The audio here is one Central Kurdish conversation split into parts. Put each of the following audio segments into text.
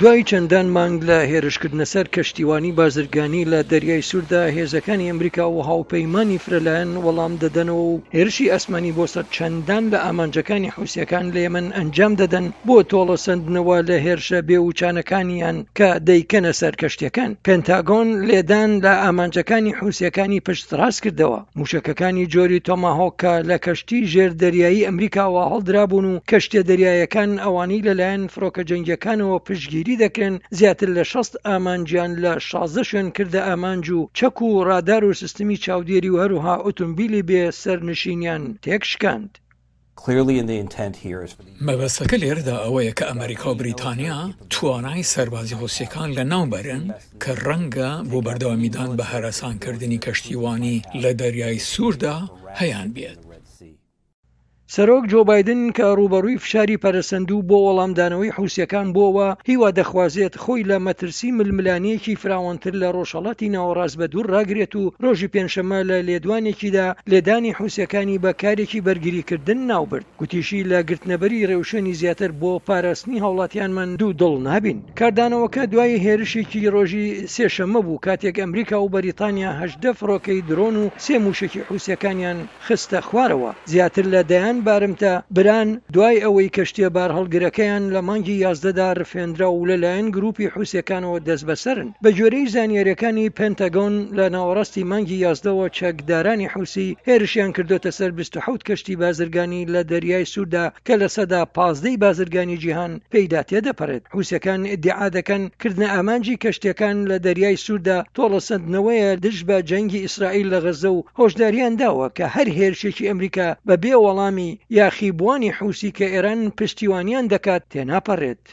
دوای چەندان مانگ لە هێرشکردنە سەر کەشتیوانی بازرگانی لە دەریای سووردا، هێزەکانی ئەمریکا و هاوپەیمانانی فرەلایەن وەڵام دەدەنەوە و هێرشی ئاسمانی بۆ سەر چەندان لە ئامانجەکانی حوسییەکان لە یەمەن ئەنجام دەدەن بۆ تۆڵەسەندنەوە لە هێرشە بێوچانەکانیان کە دەیکەنە سەر کەشتییەکان. پێنتاگۆن لێدان لە ئامانجەکانی حوسییەکانی پشتڕاست کردەوە. مووشەکەکانی جۆری تۆماهۆک کە لە کەشتی ژێردەریایی ئەمریکاوە هەڵدرابوون و کەشتیە دەریایەکان ئەوانەی لەلایەن فڕۆکە جەنگیەکانەوە پشتگیری دەکرێن زیاتر لە شەست ئامانجیان لە شازدە شوێن کردە ئامانج و چەک و ڕادار و سیستمی چاودێری و هەروها ئۆتۆمبیلی بێ سەرنشینیان تێکشکاند. مەبەستەکە لێرەدا ئەوەیە کە ئەمەریکا و بریتانیا توانای سەربازی حوسییەکان لەناوبەرن کە ڕەنگە بۆ بەردەوامیدان بە هەراسانکردنی کەشتیوانی لە دەریای سووردا هەیان بێت. سەرۆک جۆ بایدن کە ڕووبەڕووی فشاری پەرەسەندوو بۆ وەڵامدانەوەی حوسییەکان بووەوە، هیوادەخوازێت، خۆی لە مەترسی ململانێیەکی فراوانتر لە ڕۆژهەڵاتی ناوەڕاست بەدوور ڕاگرێت و ڕۆژی پێنجشەممە لە لێدوانێکیدا لێدانی حوسییەکانی بە کارێکی بەرگریکردن ناوبرد گوتیشی لە گرتنەبەری ڕێوشوێنی زیاتر بۆ پاراستنی هاوڵاتیانمان دوو دڵ نابین. کاردانەوەکە دوای هێرشێکی ڕۆژی سێشەممە بوو کاتێک ئەمریکا و بەریتانیا هەژدە فڕۆکەی درۆن و سێ مووشەکی حوسییەکانیان خستە خوارەوە. زیاتر لە دەیان بارمتە بران دوای ئەوەی کەشتییە بارهەڵگرەکەیان لە مانگی یازدەدا رفێندرا و لەلایەن گرووپی حوسییەکانەوە دەستبەسەرن. بەگوێرەی زانیارییەکانی پێنتاگۆن، لە ناوەڕاستی مانگی یازدەوە چەکدارانی حوسی هێرشیان کردووەتە سەر بیست و حەوت کەشتی بازرگانی لە دەریای سووردا، کە لە سەدا پازدەی بازرگانی جیهان پێیدا تێدەپەڕێت حوسەکان ئیدعا دەکەن کردنە ئامانجی کەشتیەکان لە دەریای سووردا تۆڵەسەندنەوەیە دژبە جەنگی ئیسرائیل لە غەززە و هۆشداریان داوە کە هەر هێرشێکی ئەمریکا بەبێ وەڵامی یاخیبووانی حوسی کە ئێران پشتیوانیان دەکات تێناپەڕێت.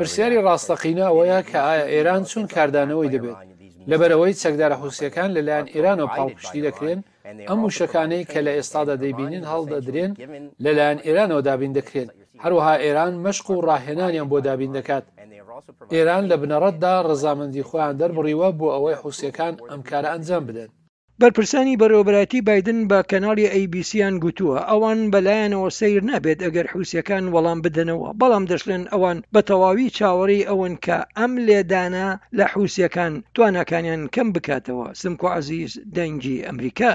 پرسیاری ڕاستەقینە ئەوەیە کە ئایا ئێران چۆن کاردانەوەی دەبێت؟ لەبەرئەوەی چەکدارە حوسییەکان لەلایەن ئێرانەوە پاڵپشتی دەکرێن، ئەم مووشەکانەی کە لە ئێستادا دەیبینین هەڵدەدرێن لەلایەن ئێرانەوە دابین دەکرێن، هەروەها ئێران مەشق و ڕاهێنانیان بۆ دابین دەکات. ئێران لە بنەڕەتدا ڕەزامەندی خۆیان دەربڕیوە بۆ ئەوەی حوسییەکان ئەم کارە ئەنجام بدەن. بەرپرسانی بەڕێوەبەرایەتی بایدن بە کەناڵی ئەی بی سییان گوتووە ئەوان بەلایانەوە سەیر نابێت ئەگەر حوسیەکان وەڵام بدەنەوە بەڵام دەشڵێن ئەوان بە تەواوی چاوەڕێی ئەوەن کە ئەم لێدانە لە حوسیەکان تواناکانیان کەم بکاتەوە سمکۆ عەزیز دەنگی ئەمریکا.